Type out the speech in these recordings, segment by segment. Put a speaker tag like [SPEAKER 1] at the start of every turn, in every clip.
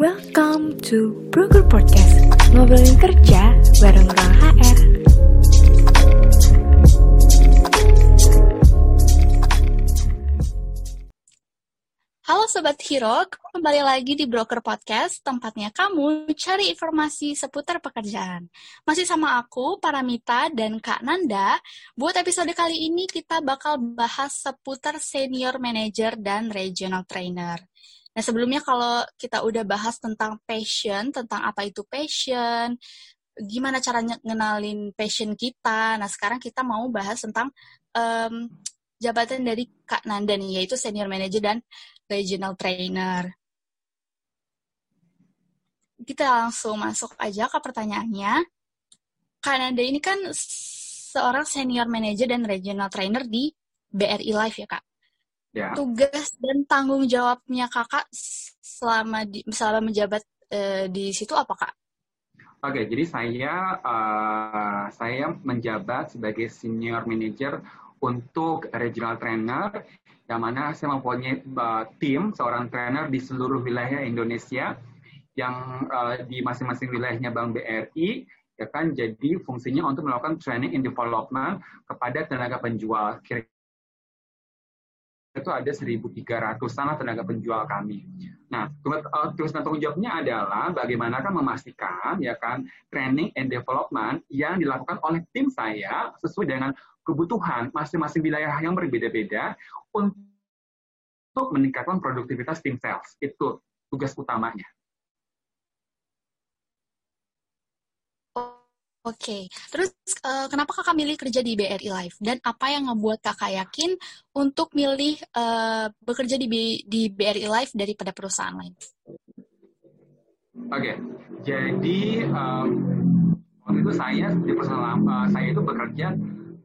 [SPEAKER 1] Welcome to Broker Podcast Ngobrolin kerja bareng orang HR
[SPEAKER 2] Halo Sobat Hero, kembali lagi di Broker Podcast, tempatnya kamu cari informasi seputar pekerjaan. Masih sama aku, Paramita, dan Kak Nanda. Buat episode kali ini, kita bakal bahas seputar Senior Manager dan Regional Trainer. Nah, sebelumnya kalau kita udah bahas tentang passion, tentang apa itu passion, gimana caranya ngenalin passion kita. Nah, sekarang kita mau bahas tentang um, jabatan dari Kak Nanda nih, yaitu Senior Manager dan regional trainer. Kita langsung masuk aja ke pertanyaannya. Kanada ini kan seorang senior manager dan regional trainer di BRI Live ya kak.
[SPEAKER 3] Ya.
[SPEAKER 2] Tugas dan tanggung jawabnya kakak selama di, selama menjabat uh, di situ apa kak?
[SPEAKER 3] Oke, jadi saya uh, saya menjabat sebagai senior manager untuk regional trainer yang mana saya mempunyai uh, tim seorang trainer di seluruh wilayah Indonesia yang uh, di masing-masing wilayahnya Bank BRI ya kan jadi fungsinya untuk melakukan training and development kepada tenaga penjual kira itu ada 1.300-an tenaga penjual kami. Nah, tugas dan tanggung jawabnya adalah bagaimana kan memastikan ya kan training and development yang dilakukan oleh tim saya sesuai dengan kebutuhan masing-masing wilayah yang berbeda-beda untuk meningkatkan produktivitas tim sales. Itu tugas utamanya.
[SPEAKER 2] Oke, okay. terus uh, kenapa kakak milih kerja di BRI Live dan apa yang ngebuat kakak yakin untuk milih uh, bekerja di, di BRI Live daripada perusahaan lain?
[SPEAKER 3] Oke, okay. jadi um, waktu itu saya di perusahaan uh, saya itu bekerja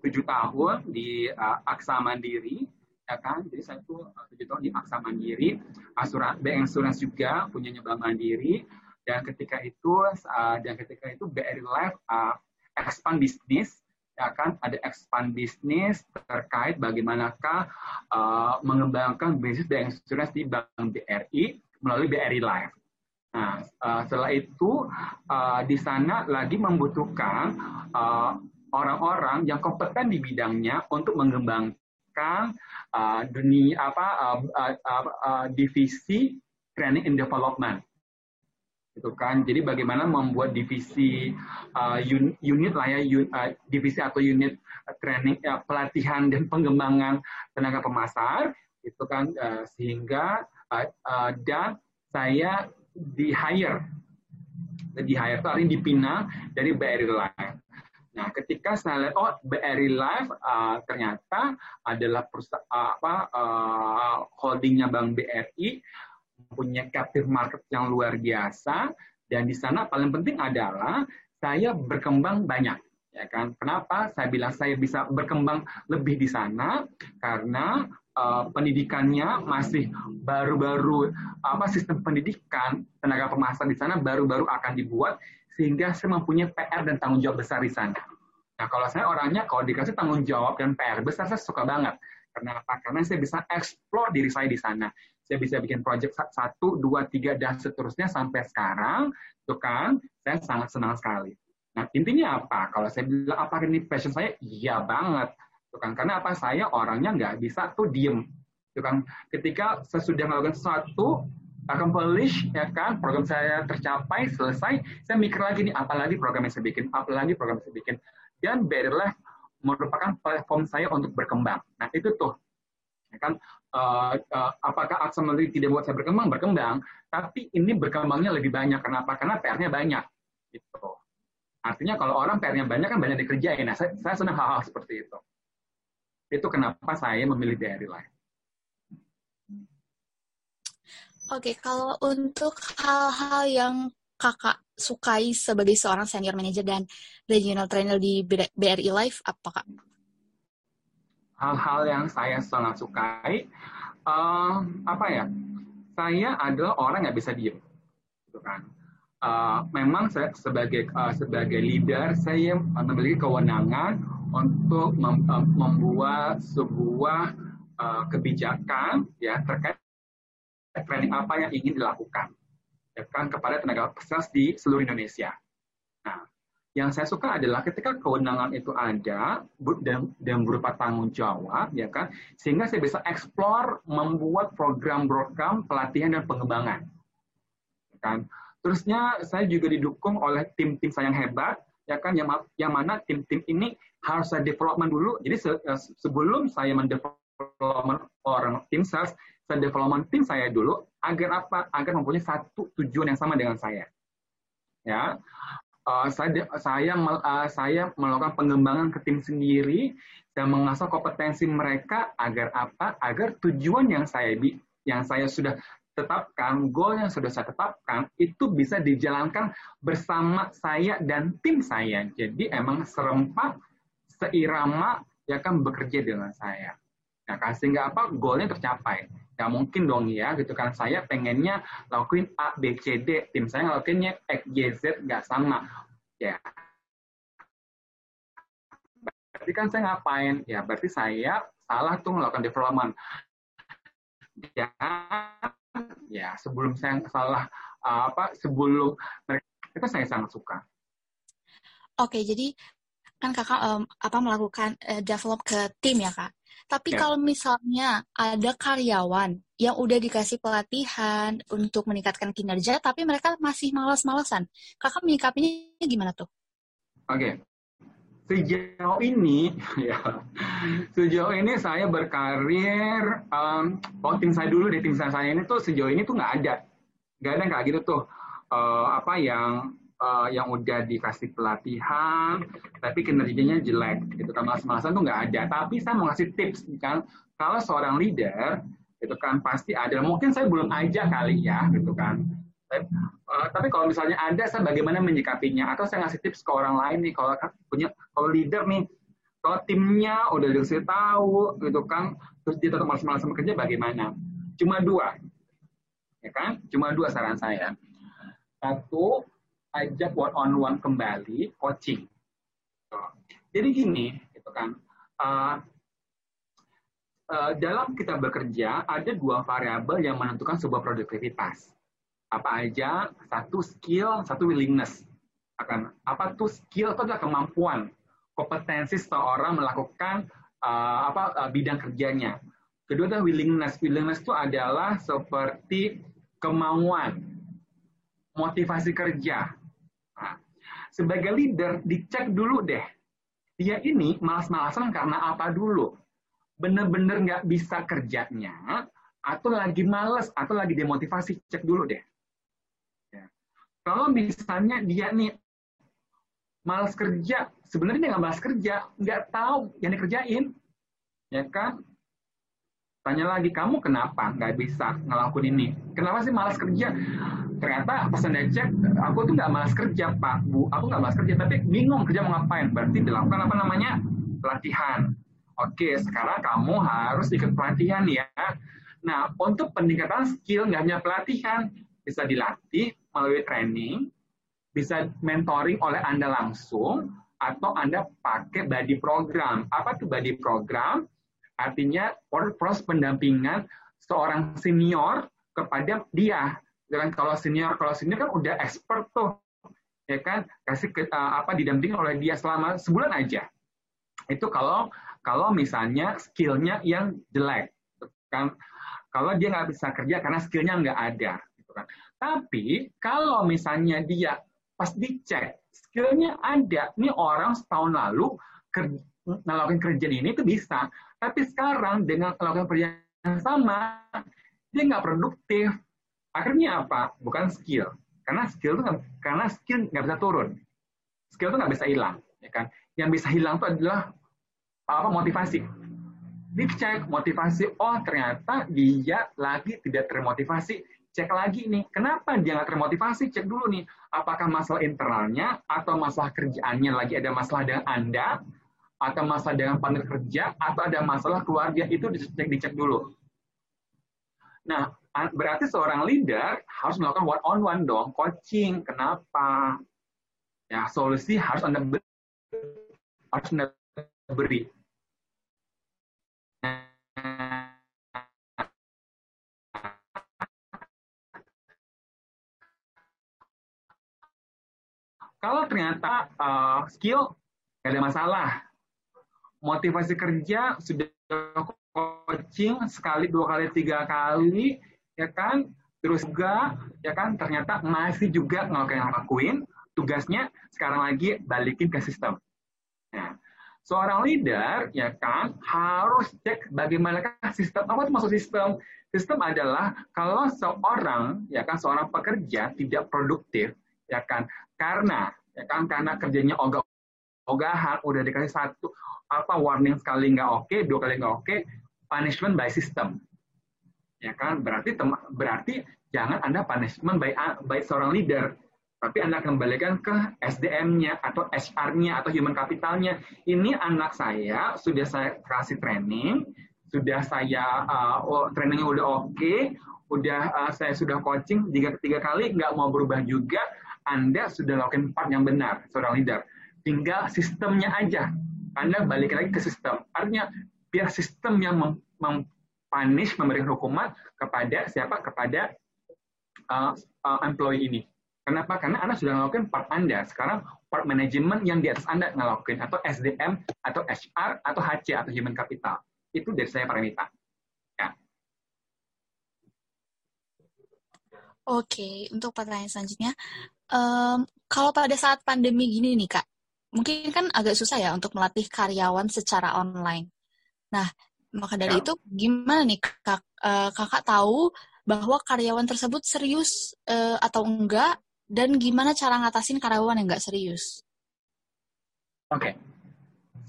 [SPEAKER 3] tujuh tahun di uh, Aksa Mandiri, ya kan? Jadi saya itu tujuh tahun di Aksa Mandiri, asuran bank insurance juga punyanya Bank Mandiri dan ketika itu uh, dan ketika itu BRI Life uh, expand bisnis ya kan ada expand bisnis terkait bagaimanakah uh, mengembangkan bisnis dan insurance di Bank BRI melalui BRI Life. Nah, setelah itu di sana lagi membutuhkan orang-orang yang kompeten di bidangnya untuk mengembangkan dunia apa divisi training and development gitu kan. Jadi bagaimana membuat divisi uh, unit lah ya un, uh, divisi atau unit training uh, pelatihan dan pengembangan tenaga pemasar itu kan uh, sehingga uh, uh, dan saya di hire di hire itu artinya dipinang dari BRI Live. Nah, ketika saya lihat oh BRI Live uh, ternyata adalah perusahaan uh, apa uh, holdingnya Bank BRI punya captive market yang luar biasa dan di sana paling penting adalah saya berkembang banyak ya kan kenapa saya bilang saya bisa berkembang lebih di sana karena uh, pendidikannya masih baru-baru apa sistem pendidikan tenaga pemasaran di sana baru-baru akan dibuat sehingga saya mempunyai PR dan tanggung jawab besar di sana. Nah kalau saya orangnya kalau dikasih tanggung jawab dan PR besar saya suka banget. Kenapa? Karena saya bisa explore diri saya di sana saya bisa bikin project satu, dua, tiga, dan seterusnya sampai sekarang, itu kan, saya sangat senang sekali. Nah, intinya apa? Kalau saya bilang, apa ini passion saya? Iya banget. Itu kan, karena apa? Saya orangnya nggak bisa tuh diem. Itu kan, ketika saya sudah melakukan sesuatu, accomplish, ya kan, program saya tercapai, selesai, saya mikir lagi nih, apalagi program yang saya bikin, apalagi program yang saya bikin. Dan Better merupakan platform saya untuk berkembang. Nah, itu tuh Ya kan uh, uh, apakah Aksamali tidak buat saya berkembang? Berkembang. Tapi ini berkembangnya lebih banyak. Kenapa? Karena PR-nya banyak. Gitu. Artinya kalau orang PR-nya banyak kan banyak dikerjain. Nah saya, saya senang hal-hal seperti itu. Itu kenapa saya memilih BRI lain.
[SPEAKER 2] Oke, kalau untuk hal-hal yang kakak sukai sebagai seorang senior manager dan regional trainer di BRI Life, apa kak?
[SPEAKER 3] Hal-hal yang saya sangat sukai uh, apa ya saya adalah orang yang bisa diem gitu kan uh, memang saya sebagai uh, sebagai leader saya memiliki kewenangan untuk mem membuat sebuah uh, kebijakan ya terkait training apa yang ingin dilakukan ya kan kepada tenaga sales di seluruh Indonesia. Nah, yang saya suka adalah ketika kewenangan itu ada dan, dan berupa tanggung jawab, ya kan, sehingga saya bisa explore membuat program-program pelatihan dan pengembangan, ya kan. Terusnya saya juga didukung oleh tim-tim saya yang hebat, ya kan, yang, yang mana tim-tim ini harus saya development dulu. Jadi se, eh, sebelum saya mendevelopment orang tim sales, saya development tim saya dulu agar apa? Agar mempunyai satu tujuan yang sama dengan saya. Ya, uh, saya saya uh, saya melakukan pengembangan ke tim sendiri dan mengasah kompetensi mereka agar apa? Agar tujuan yang saya yang saya sudah tetapkan, goal yang sudah saya tetapkan itu bisa dijalankan bersama saya dan tim saya. Jadi emang serempak, seirama ya kan bekerja dengan saya. Nah, sehingga apa? Goalnya tercapai. Ya mungkin dong ya, gitu kan. Saya pengennya lakuin A, B, C, D. Tim saya ngelakuinnya X, Y, Z, nggak sama. Ya. Berarti kan saya ngapain? Ya, berarti saya salah tuh melakukan development. Ya, ya sebelum saya salah apa sebelum mereka itu saya sangat suka.
[SPEAKER 2] Oke, jadi kan kakak um, apa melakukan uh, develop ke tim ya kak. Tapi ya. kalau misalnya ada karyawan yang udah dikasih pelatihan untuk meningkatkan kinerja, tapi mereka masih malas-malasan, kakak menyikapinya gimana tuh?
[SPEAKER 3] Oke, okay. sejauh ini ya sejauh ini saya berkarir um, oh tim saya dulu di tim saya ini tuh sejauh ini tuh nggak ada nggak ada kayak gitu tuh uh, apa yang uh, yang udah dikasih pelatihan tapi kinerjanya jelek gitu kan. Malas-malasan tuh nggak ada. Tapi saya mau ngasih tips kan kalau seorang leader itu kan pasti ada. Mungkin saya belum aja kali ya gitu kan. Tapi, uh, tapi kalau misalnya ada saya bagaimana menyikapinya? Atau saya ngasih tips ke orang lain nih kalau punya kalau leader nih kalau timnya udah dikasih tahu gitu kan terus dia tetap malas-malasan bekerja bagaimana? Cuma dua. Ya kan? Cuma dua saran saya. Satu ajak one on one kembali coaching. Jadi gini, gitu kan. Uh, uh, dalam kita bekerja ada dua variabel yang menentukan sebuah produktivitas. Apa aja? Satu skill, satu willingness. Akan apa tuh skill itu adalah kemampuan, kompetensi seseorang melakukan uh, apa uh, bidang kerjanya. Kedua adalah willingness. Willingness itu adalah seperti kemauan, motivasi kerja, sebagai leader, dicek dulu deh. Dia ini malas-malasan karena apa dulu? Bener-bener nggak bisa kerjanya, atau lagi males, atau lagi demotivasi, cek dulu deh. Ya. Kalau misalnya dia nih malas kerja, sebenarnya nggak malas kerja, nggak tahu yang dikerjain, ya kan? Tanya lagi, kamu kenapa nggak bisa ngelakuin ini? Kenapa sih malas kerja? Ternyata pas anda cek aku tuh nggak malas kerja pak. Bu aku nggak malas kerja tapi bingung kerja mau ngapain. Berarti dilakukan apa namanya? Pelatihan. Oke sekarang kamu harus ikut pelatihan ya. Nah untuk peningkatan skill nggak hanya pelatihan bisa dilatih melalui training bisa mentoring oleh anda langsung atau anda pakai body program. Apa tuh body program? Artinya proses pendampingan seorang senior kepada dia dengan kalau senior kalau senior kan udah expert tuh ya kan? Kasih ke, uh, apa didampingi oleh dia selama sebulan aja. Itu kalau kalau misalnya skillnya yang jelek kan? Kalau dia nggak bisa kerja karena skillnya nggak ada gitu kan? Tapi kalau misalnya dia pas dicek skillnya ada. Ini orang setahun lalu kerja, melakukan kerjaan ini itu bisa. Tapi sekarang dengan melakukan kerjaan yang sama dia nggak produktif Akhirnya apa? Bukan skill. Karena skill itu karena skill nggak bisa turun. Skill itu nggak bisa hilang, ya kan? Yang bisa hilang itu adalah apa motivasi. Dicek motivasi, oh ternyata dia lagi tidak termotivasi. Cek lagi nih, kenapa dia nggak termotivasi? Cek dulu nih, apakah masalah internalnya atau masalah kerjaannya lagi ada masalah dengan Anda, atau masalah dengan partner kerja, atau ada masalah keluarga, itu dicek, dicek dulu. Nah, berarti seorang leader harus melakukan one on one dong, coaching. Kenapa? Ya, solusi harus Anda beri. Harus Anda beri. Kalau ternyata uh, skill nggak ada masalah, motivasi kerja sudah coaching sekali, dua kali, tiga kali, ya kan? Terus juga, ya kan? Ternyata masih juga ngelakuin tugasnya sekarang lagi balikin ke sistem. Nah, seorang leader ya kan? Harus cek bagaimana sistem. Apa itu maksud sistem? Sistem adalah kalau seorang ya kan? Seorang pekerja tidak produktif ya kan? Karena ya kan? Karena kerjanya ogah ogahan udah dikasih satu apa warning sekali nggak oke dua kali nggak oke punishment by system ya kan berarti berarti jangan anda punishment by by seorang leader tapi Anda kembalikan ke SDM-nya atau HR-nya atau human capital-nya. Ini anak saya sudah saya kasih training, sudah saya uh, trainingnya udah oke, okay, udah uh, saya sudah coaching tiga tiga kali nggak mau berubah juga. Anda sudah lakukan part yang benar, seorang leader. Tinggal sistemnya aja. Anda balik lagi ke sistem. Artinya biar sistem yang mem, mem punish, memberikan hukuman kepada siapa? Kepada uh, uh, employee ini. Kenapa? Karena Anda sudah melakukan part Anda. Sekarang part manajemen yang di atas Anda ngelakuin atau SDM atau HR atau HC atau human capital. Itu dari saya Paramita. Ya.
[SPEAKER 2] Oke, untuk pertanyaan selanjutnya, um, kalau pada saat pandemi gini nih kak, mungkin kan agak susah ya untuk melatih karyawan secara online. Nah, maka dari ya. itu gimana nih kak, uh, kakak tahu bahwa karyawan tersebut serius uh, atau enggak dan gimana cara ngatasin karyawan yang nggak serius?
[SPEAKER 3] Oke, okay.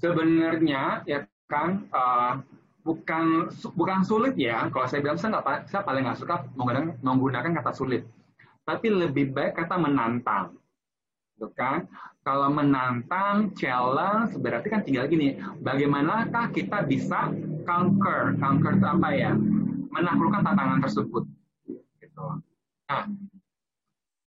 [SPEAKER 3] sebenarnya ya kan uh, bukan bukan sulit ya. Kalau saya bilang saya nggak saya paling nggak suka menggunakan menggunakan kata sulit, tapi lebih baik kata menantang, gitu kan? Kalau menantang, challenge, berarti kan tinggal gini, bagaimanakah kita bisa conquer, conquer itu apa ya? Menaklukkan tantangan tersebut. Gitu. Nah,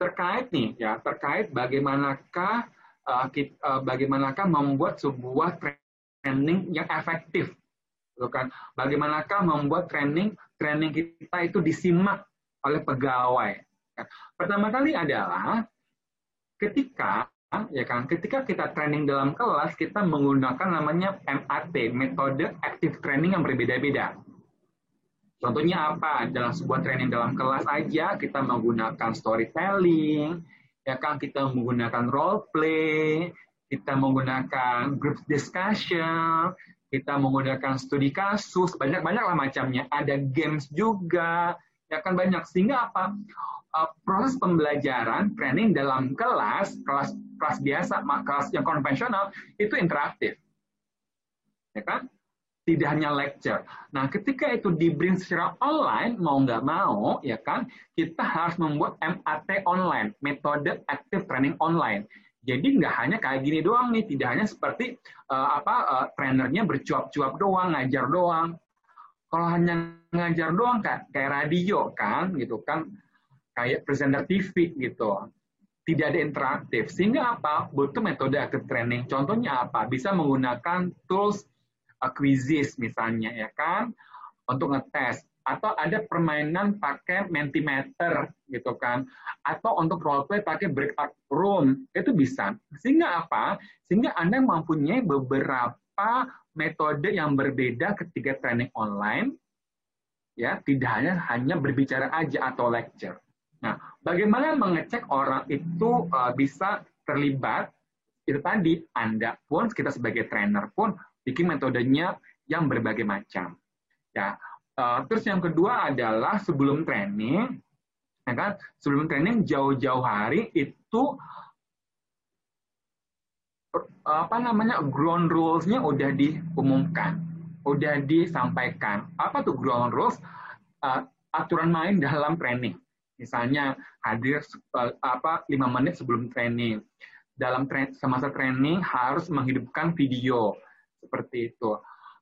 [SPEAKER 3] terkait nih ya terkait bagaimanakah uh, kita, uh, bagaimanakah membuat sebuah training yang efektif gitu kan bagaimanakah membuat training training kita itu disimak oleh pegawai ya. pertama kali adalah ketika ya kan ketika kita training dalam kelas kita menggunakan namanya MAT metode active training yang berbeda-beda Contohnya apa? Dalam sebuah training dalam kelas aja kita menggunakan storytelling, ya kan kita menggunakan role play, kita menggunakan group discussion, kita menggunakan studi kasus, banyak-banyak lah macamnya. Ada games juga, ya kan banyak. Sehingga apa? Uh, proses pembelajaran training dalam kelas, kelas kelas biasa, kelas yang konvensional itu interaktif. Ya kan? tidak hanya lecture. Nah, ketika itu di bring secara online, mau nggak mau, ya kan, kita harus membuat MAT online, metode active training online. Jadi nggak hanya kayak gini doang nih, tidak hanya seperti uh, apa uh, trainernya bercuap-cuap doang, ngajar doang. Kalau hanya ngajar doang kayak, kayak radio kan, gitu kan, kayak presenter TV gitu tidak ada interaktif. Sehingga apa? Butuh metode active training. Contohnya apa? Bisa menggunakan tools quizzes misalnya ya kan untuk ngetes atau ada permainan pakai mentimeter gitu kan atau untuk role play pakai breakout room itu bisa sehingga apa sehingga anda mempunyai beberapa metode yang berbeda ketika training online ya tidak hanya hanya berbicara aja atau lecture nah bagaimana mengecek orang itu uh, bisa terlibat itu tadi anda pun kita sebagai trainer pun bikin metodenya yang berbagai macam. Ya, uh, terus yang kedua adalah sebelum training, ya kan? Sebelum training jauh-jauh hari itu apa namanya ground rules-nya udah diumumkan, udah disampaikan. Apa tuh ground rules? Uh, aturan main dalam training. Misalnya hadir uh, apa lima menit sebelum training. Dalam tra semasa training harus menghidupkan video seperti itu.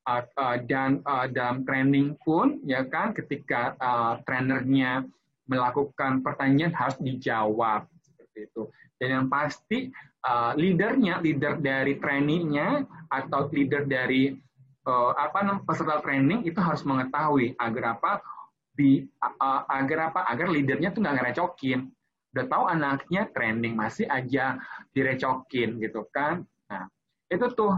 [SPEAKER 3] Uh, uh, dan uh, dalam training pun ya kan ketika uh, trainernya melakukan pertanyaan harus dijawab seperti itu. Dan yang pasti uh, leadernya, leader dari trainingnya atau leader dari uh, apa peserta training itu harus mengetahui agar apa di uh, agar apa agar leadernya tuh nggak ngerecokin. Udah tahu anaknya trending masih aja direcokin gitu kan? Nah itu tuh.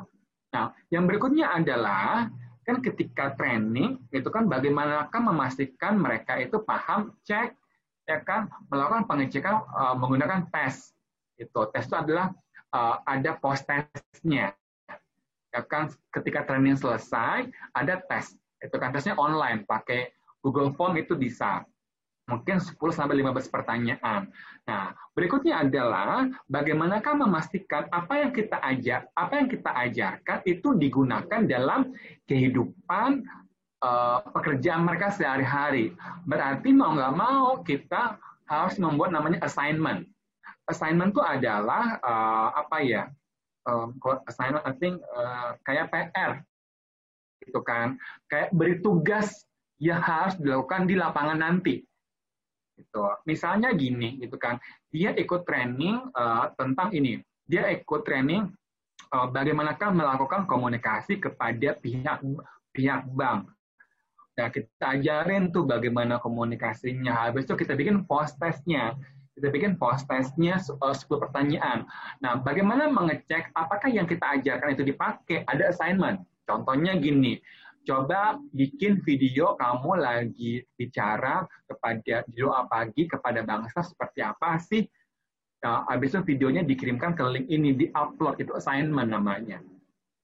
[SPEAKER 3] Nah yang berikutnya adalah kan ketika training itu kan bagaimanakah memastikan mereka itu paham cek ya kan? Melakukan pengecekan uh, menggunakan tes itu tes itu adalah uh, ada post testnya ya kan ketika training selesai ada tes itu kan tesnya online pakai Google Form itu bisa mungkin 10 sampai 15 pertanyaan. Nah, berikutnya adalah bagaimanakah memastikan apa yang kita ajar, apa yang kita ajarkan itu digunakan dalam kehidupan uh, pekerjaan mereka sehari-hari. Berarti mau nggak mau kita harus membuat namanya assignment. Assignment itu adalah uh, apa ya? Uh, assignment I think uh, kayak PR gitu kan, kayak beri tugas yang harus dilakukan di lapangan nanti Gitu. Misalnya gini, gitu kan, dia ikut training uh, tentang ini. Dia ikut training uh, bagaimanakah melakukan komunikasi kepada pihak pihak bank. Nah, kita ajarin tuh bagaimana komunikasinya. Habis itu kita bikin post testnya. Kita bikin post testnya 10 pertanyaan. Nah, bagaimana mengecek apakah yang kita ajarkan itu dipakai? Ada assignment. Contohnya gini, coba bikin video kamu lagi bicara kepada doa pagi kepada bangsa seperti apa sih? Nah, habis itu videonya dikirimkan ke link ini, di-upload itu assignment namanya.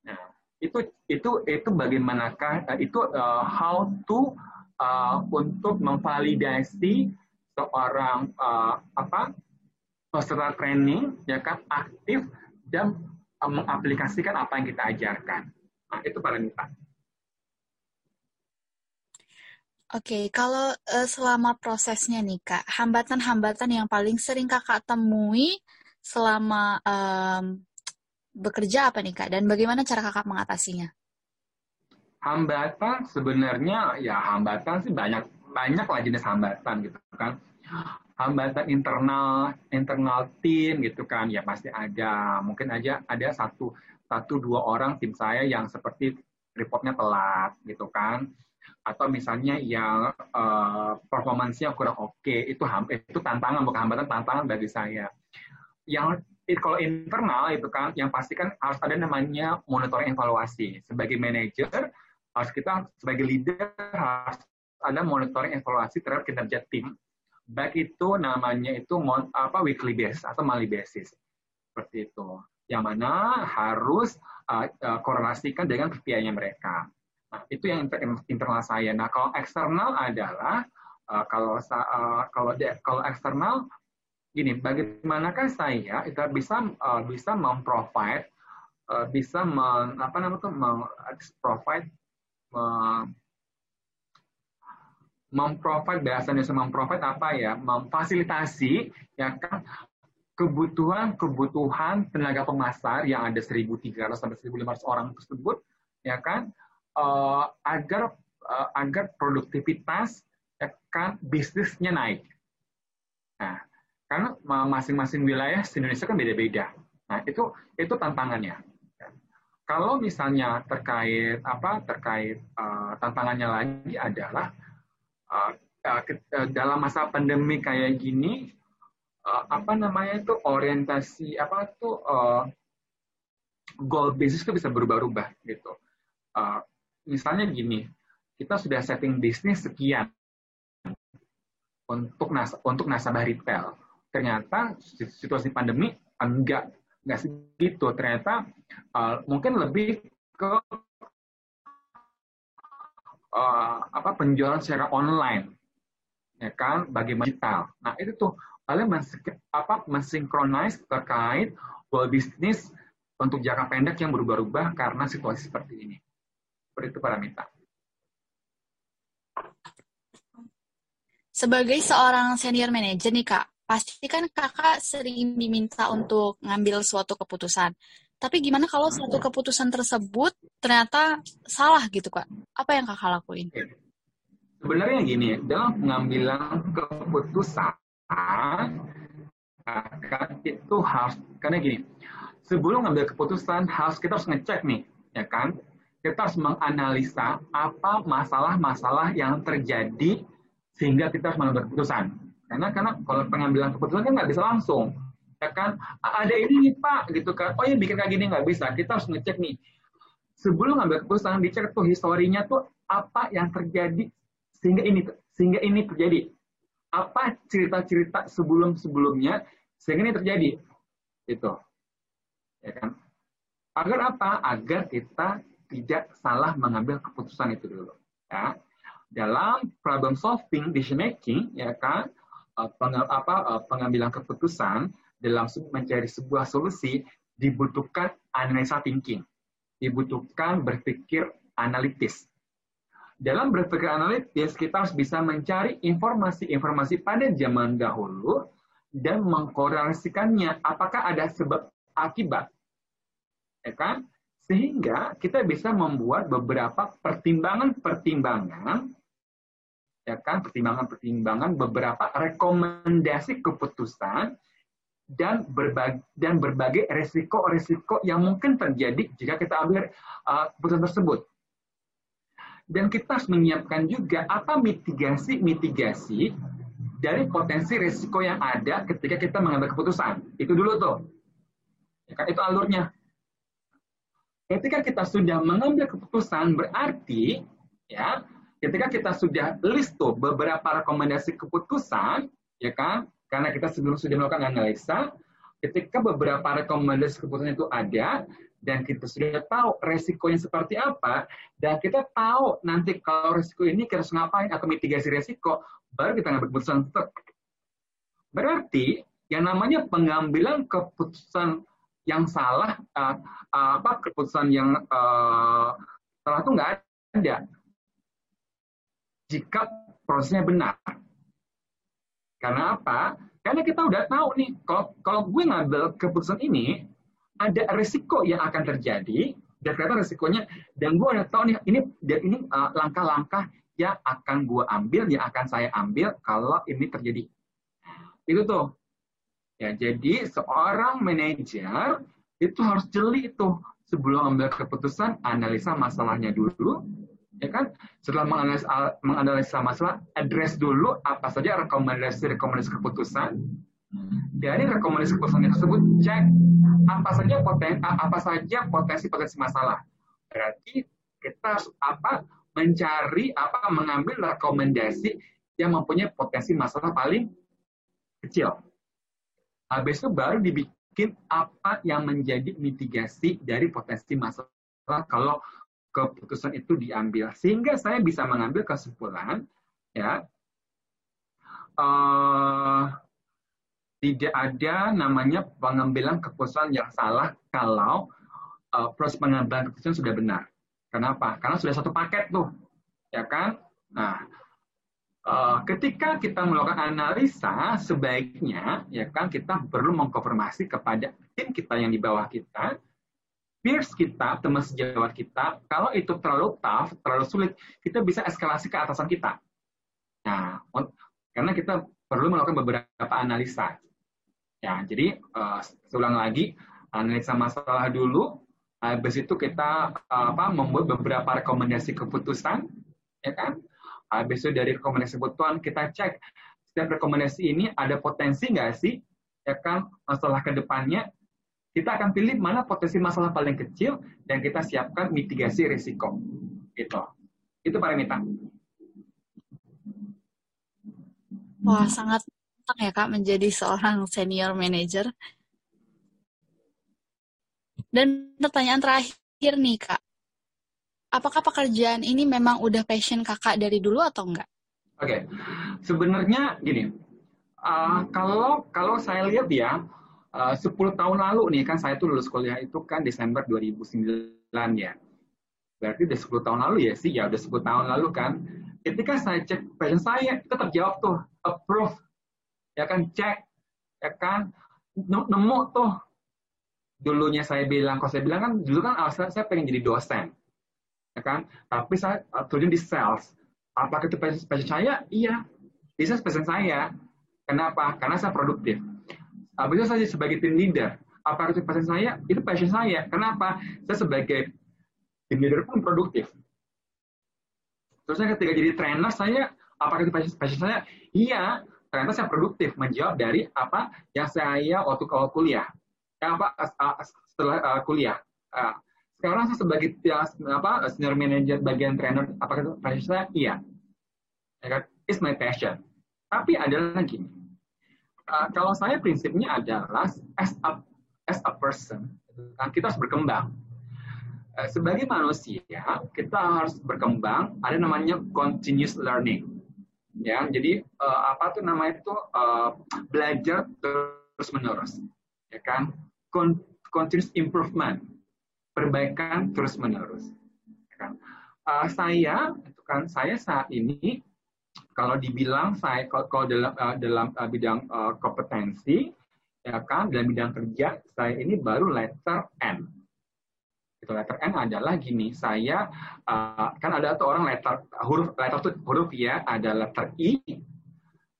[SPEAKER 3] Nah, itu itu itu bagaimanakah eh, itu uh, how to uh, untuk memvalidasi seorang uh, apa peserta training ya kan aktif dan uh, mengaplikasikan apa yang kita ajarkan. Nah, itu paling
[SPEAKER 2] Oke, kalau uh, selama prosesnya nih Kak, hambatan-hambatan yang paling sering Kakak temui selama um, bekerja apa nih Kak? Dan bagaimana cara Kakak mengatasinya?
[SPEAKER 3] Hambatan sebenarnya ya hambatan sih banyak banyak lah jenis hambatan gitu kan. Hambatan internal internal tim gitu kan ya pasti ada. Mungkin aja ada satu satu dua orang tim saya yang seperti reportnya telat gitu kan atau misalnya yang uh, performancenya kurang oke okay, itu itu tantangan bukan hambatan tantangan bagi saya yang kalau internal itu kan yang pasti kan harus ada namanya monitoring evaluasi sebagai manajer harus kita sebagai leader harus ada monitoring evaluasi terhadap kinerja tim. Baik itu namanya itu apa weekly basis atau monthly basis. Seperti itu. Yang mana harus uh, uh, korelasikan dengan KPI-nya mereka. Nah, itu yang internal saya. Nah, kalau eksternal adalah uh, kalau uh, kalau de, kalau eksternal gini, bagaimanakah saya itu bisa uh, bisa memprovide uh, bisa men, apa namanya itu memprovide memprovide bahasanya memprovide apa ya memfasilitasi ya kan kebutuhan kebutuhan tenaga pemasar yang ada 1.300 sampai 1.500 orang tersebut ya kan uh, agar uh, agar produktivitas ya kan bisnisnya naik. Nah, karena masing-masing wilayah di Indonesia kan beda-beda. Nah, itu itu tantangannya. Kalau misalnya terkait apa terkait uh, tantangannya lagi adalah uh, uh, dalam masa pandemi kayak gini uh, apa namanya itu orientasi apa tuh uh, goal bisnis itu bisa berubah-ubah gitu. Misalnya gini, kita sudah setting bisnis sekian untuk nas untuk nasabah retail. Ternyata situasi pandemi enggak enggak segitu. Ternyata mungkin lebih ke uh, apa penjualan secara online, ya kan, bagaimana digital. Nah itu tuh kalian apa mensinkronize terkait bahwa bisnis untuk jangka pendek yang berubah-ubah karena situasi seperti ini. Seperti itu Paramita.
[SPEAKER 2] Sebagai seorang senior manager nih Kak, pasti kan kakak sering diminta untuk ngambil suatu keputusan. Tapi gimana kalau suatu keputusan tersebut ternyata salah gitu Kak? Apa yang kakak lakuin?
[SPEAKER 3] Sebenarnya gini, dalam pengambilan keputusan, itu harus, karena gini, sebelum ngambil keputusan harus kita harus ngecek nih, ya kan? kita harus menganalisa apa masalah-masalah yang terjadi sehingga kita harus mengambil keputusan. Karena karena kalau pengambilan keputusan kan nggak bisa langsung. Ya ada ini nih Pak, gitu kan. Oh ya bikin kayak gini nggak bisa. Kita harus ngecek nih. Sebelum ngambil keputusan, dicek tuh historinya tuh apa yang terjadi sehingga ini sehingga ini terjadi. Apa cerita-cerita sebelum-sebelumnya sehingga ini terjadi. Itu. Ya kan? Agar apa? Agar kita tidak salah mengambil keputusan itu dulu. Ya. Dalam problem solving, decision making, ya kan, eh, peng, eh, pengambilan keputusan dalam mencari sebuah solusi dibutuhkan analisa thinking, dibutuhkan berpikir analitis. Dalam berpikir analitis, kita harus bisa mencari informasi-informasi pada zaman dahulu dan mengkorelasikannya. Apakah ada sebab akibat? ya kan? Sehingga kita bisa membuat beberapa pertimbangan-pertimbangan, ya kan? Pertimbangan-pertimbangan, beberapa rekomendasi keputusan dan berbagai dan berbagai resiko-resiko yang mungkin terjadi jika kita ambil uh, keputusan tersebut. Dan kita harus menyiapkan juga apa mitigasi-mitigasi dari potensi resiko yang ada ketika kita mengambil keputusan. Itu dulu tuh. Ya kan? Itu alurnya. Ketika kita sudah mengambil keputusan berarti ya ketika kita sudah list tuh beberapa rekomendasi keputusan ya kan karena kita sebelum sudah melakukan analisa ketika beberapa rekomendasi keputusan itu ada dan kita sudah tahu resikonya seperti apa dan kita tahu nanti kalau resiko ini kita harus ngapain atau mitigasi resiko baru kita ngambil keputusan berarti yang namanya pengambilan keputusan yang salah uh, apa keputusan yang uh, salah itu nggak ada jika prosesnya benar. Karena apa? Karena kita udah tahu nih, kalau kalau gue ngambil keputusan ini, ada risiko yang akan terjadi, dan ternyata risikonya, dan gue udah tahu nih, ini dan ini langkah-langkah uh, yang akan gue ambil, yang akan saya ambil kalau ini terjadi. Itu tuh. Ya, jadi seorang manajer itu harus jeli itu sebelum ambil keputusan analisa masalahnya dulu, ya kan? Setelah menganalisa, menganalisa masalah, address dulu apa saja rekomendasi-rekomendasi keputusan. Dari rekomendasi keputusan tersebut cek apa saja potensi apa saja potensi-potensi masalah. Berarti kita harus apa mencari apa mengambil rekomendasi yang mempunyai potensi masalah paling kecil. Habis itu baru dibikin apa yang menjadi mitigasi dari potensi masalah kalau keputusan itu diambil. Sehingga saya bisa mengambil kesimpulan, ya, uh, tidak ada namanya pengambilan keputusan yang salah kalau uh, proses pengambilan keputusan sudah benar. Kenapa? Karena sudah satu paket tuh, ya kan? Nah, Uh, ketika kita melakukan analisa, sebaiknya ya kan kita perlu mengkonfirmasi kepada tim kita yang di bawah kita, peers kita, teman sejawat kita, kalau itu terlalu tough, terlalu sulit, kita bisa eskalasi ke atasan kita. Nah, karena kita perlu melakukan beberapa analisa. Ya, jadi uh, seulang lagi analisa masalah dulu, habis itu kita uh, apa membuat beberapa rekomendasi keputusan, ya kan? Habis itu dari rekomendasi kebutuhan kita cek setiap rekomendasi ini ada potensi nggak sih ya kan masalah ke depannya kita akan pilih mana potensi masalah paling kecil dan kita siapkan mitigasi risiko itu itu Mita.
[SPEAKER 2] Wah sangat penting ya kak menjadi seorang senior manager dan pertanyaan terakhir nih kak apakah pekerjaan ini memang udah passion kakak dari dulu atau enggak?
[SPEAKER 3] Oke, okay. sebenarnya gini, uh, kalau kalau saya lihat ya, uh, 10 tahun lalu nih kan saya tuh lulus kuliah itu kan Desember 2009 ya. Berarti udah 10 tahun lalu ya sih, ya udah 10 tahun lalu kan. Ketika saya cek passion saya, itu terjawab tuh, approve. Ya kan, cek. Ya kan, nemu tuh. Dulunya saya bilang, kalau saya bilang kan, dulu kan alasan saya pengen jadi dosen ya kan? Tapi saya uh, terjun di sales. Apakah itu passion saya? Iya, bisa passion saya. Kenapa? Karena saya produktif. Itu saya sebagai team leader. Apakah itu passion saya? Itu passion saya. Kenapa? Saya sebagai team leader pun produktif. Terus saya ketika jadi trainer, saya apakah itu passion, passion saya? Iya, ternyata saya produktif menjawab dari apa yang saya waktu kalau kuliah, yang apa setelah kuliah. Sekarang saya sebagai ya, apa senior manager bagian trainer, apakah itu passion saya? Iya. Ya kan? It's my passion. Tapi ada lagi. Uh, kalau saya prinsipnya adalah as a as a person, kan kita harus berkembang. Uh, sebagai manusia, kita harus berkembang. Ada namanya continuous learning ya jadi uh, apa tuh namanya itu uh, belajar terus menerus ya kan Con continuous improvement perbaikan terus menerus ya kan? uh, saya itu kan saya saat ini kalau dibilang saya kalau dalam uh, dalam uh, bidang uh, kompetensi ya kan dalam bidang kerja saya ini baru letter N itu letter N adalah gini, saya kan ada tuh orang letter huruf letter tuh huruf ya, ada letter I,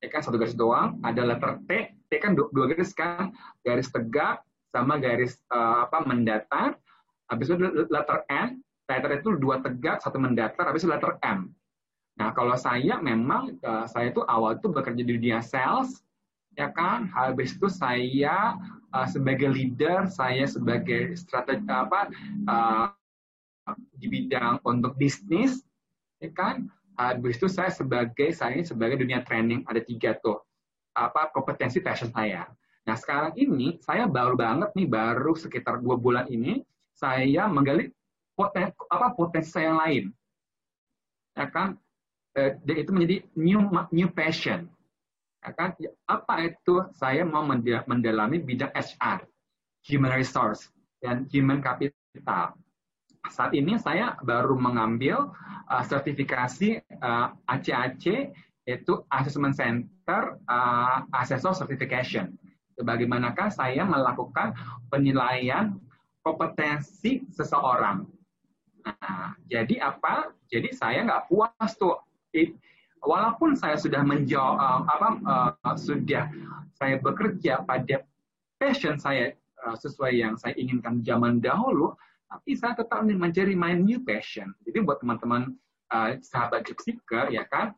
[SPEAKER 3] ya kan satu garis doang, ada letter T, T kan dua, garis kan, garis tegak sama garis apa mendatar, habis itu letter N, letter itu dua tegak, satu mendatar, habis itu letter M. Nah kalau saya memang uh, saya tuh awal tuh bekerja di dunia sales, ya kan, habis itu saya uh, sebagai leader, saya sebagai strategi apa uh, di bidang untuk bisnis, ya kan. Habis itu saya sebagai saya sebagai dunia training ada tiga tuh apa kompetensi passion saya. Nah sekarang ini saya baru banget nih baru sekitar dua bulan ini saya menggali poten, apa potensi saya yang lain, ya kan. Dan itu menjadi new new passion Ya kan? Apa itu saya mau mendalami bidang HR, human resource, dan human capital. Saat ini saya baru mengambil uh, sertifikasi uh, ACAC, yaitu Assessment Center uh, Assessor Certification. Bagaimanakah saya melakukan penilaian kompetensi seseorang. Nah, jadi apa? Jadi saya nggak puas tuh walaupun saya sudah menjawab uh, apa uh, sudah saya bekerja pada passion saya uh, sesuai yang saya inginkan zaman dahulu, tapi saya tetap mencari my new passion. Jadi buat teman-teman uh, sahabat seeker ya kan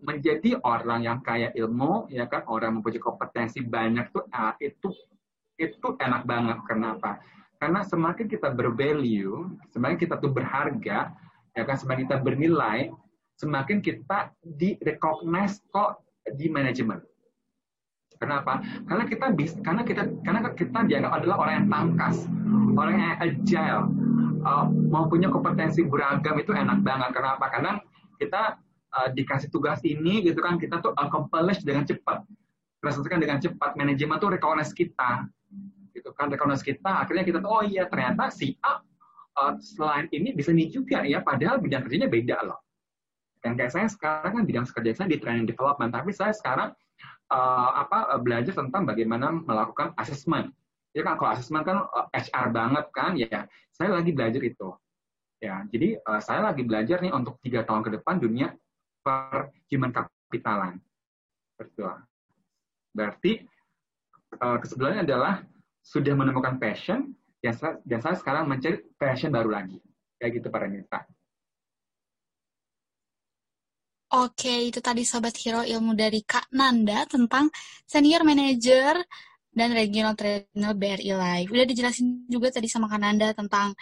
[SPEAKER 3] menjadi orang yang kaya ilmu ya kan orang mempunyai kompetensi banyak tuh uh, itu itu enak banget kenapa karena semakin kita bervalue semakin kita tuh berharga ya kan semakin kita bernilai semakin kita di recognize kok di manajemen. Kenapa? Karena kita bisa, karena kita karena kita dianggap adalah orang yang tangkas, orang yang agile, uh, mau punya kompetensi beragam itu enak banget. Kenapa? Karena kita uh, dikasih tugas ini gitu kan kita tuh accomplish dengan cepat, selesaikan dengan cepat. Manajemen tuh recognize kita, gitu kan recognize kita. Akhirnya kita tuh oh iya ternyata si A uh, selain ini bisa nih juga ya, padahal bidang kerjanya beda loh dan kayak saya sekarang kan bidang kerja saya di training development, tapi saya sekarang uh, apa belajar tentang bagaimana melakukan assessment. Ya kan kalau assessment kan uh, eh, HR banget kan, ya saya lagi belajar itu. Ya, jadi uh, saya lagi belajar nih untuk tiga tahun ke depan dunia per human capitalan. Betul. Berarti uh, adalah sudah menemukan passion, dan saya, dan saya sekarang mencari passion baru lagi. Kayak gitu para mitra.
[SPEAKER 2] Oke, itu tadi Sobat Hero ilmu dari Kak Nanda tentang Senior Manager dan Regional Trainer BRI Live. Udah dijelasin juga tadi sama Kak Nanda tentang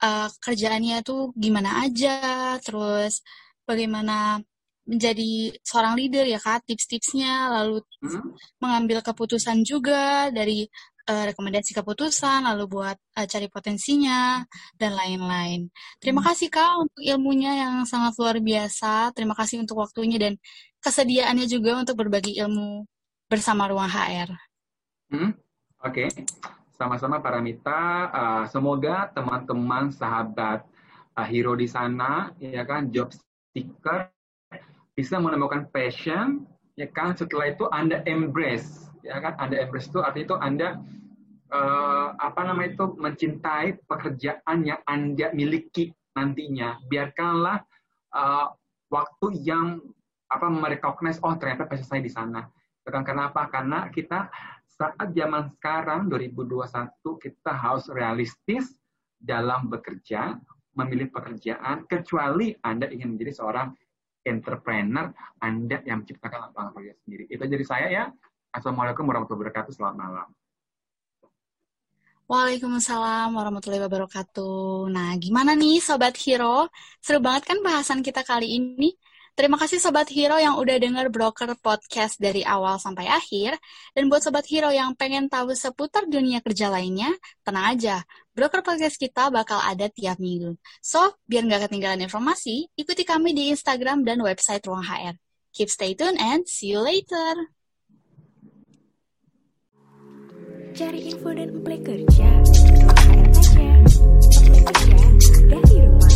[SPEAKER 2] uh, kerjaannya tuh gimana aja, terus bagaimana menjadi seorang leader ya Kak, tips-tipsnya, lalu hmm? mengambil keputusan juga dari uh, rekomendasi keputusan, lalu buat uh, cari potensinya, dan lain-lain. Terima hmm. kasih Kak untuk ilmunya yang sangat luar biasa. Terima kasih untuk waktunya dan kesediaannya juga untuk berbagi ilmu bersama Ruang HR.
[SPEAKER 3] Hmm, Oke, okay. sama-sama para mita. Uh, semoga teman-teman sahabat uh, hero di sana, ya kan, job seeker, bisa menemukan passion, ya kan. Setelah itu Anda embrace ya kan Anda embrace itu artinya itu Anda uh, apa namanya itu mencintai pekerjaan yang Anda miliki nantinya. Biarkanlah uh, waktu yang apa merecognize oh ternyata passion saya di sana. Bukan kenapa? Karena kita saat zaman sekarang 2021 kita harus realistis dalam bekerja, memilih pekerjaan kecuali Anda ingin menjadi seorang entrepreneur, Anda yang menciptakan lapangan kerja sendiri. Itu jadi saya ya. Assalamualaikum warahmatullahi wabarakatuh. Selamat malam.
[SPEAKER 2] Waalaikumsalam warahmatullahi wabarakatuh. Nah, gimana nih Sobat Hero? Seru banget kan bahasan kita kali ini? Terima kasih Sobat Hero yang udah denger Broker Podcast dari awal sampai akhir. Dan buat Sobat Hero yang pengen tahu seputar dunia kerja lainnya, tenang aja. Broker Podcast kita bakal ada tiap minggu. So, biar nggak ketinggalan informasi, ikuti kami di Instagram dan website Ruang HR. Keep stay tuned and see you later.
[SPEAKER 1] Cari info dan apply kerja, Ruang HR aja. Apply kerja dari rumah.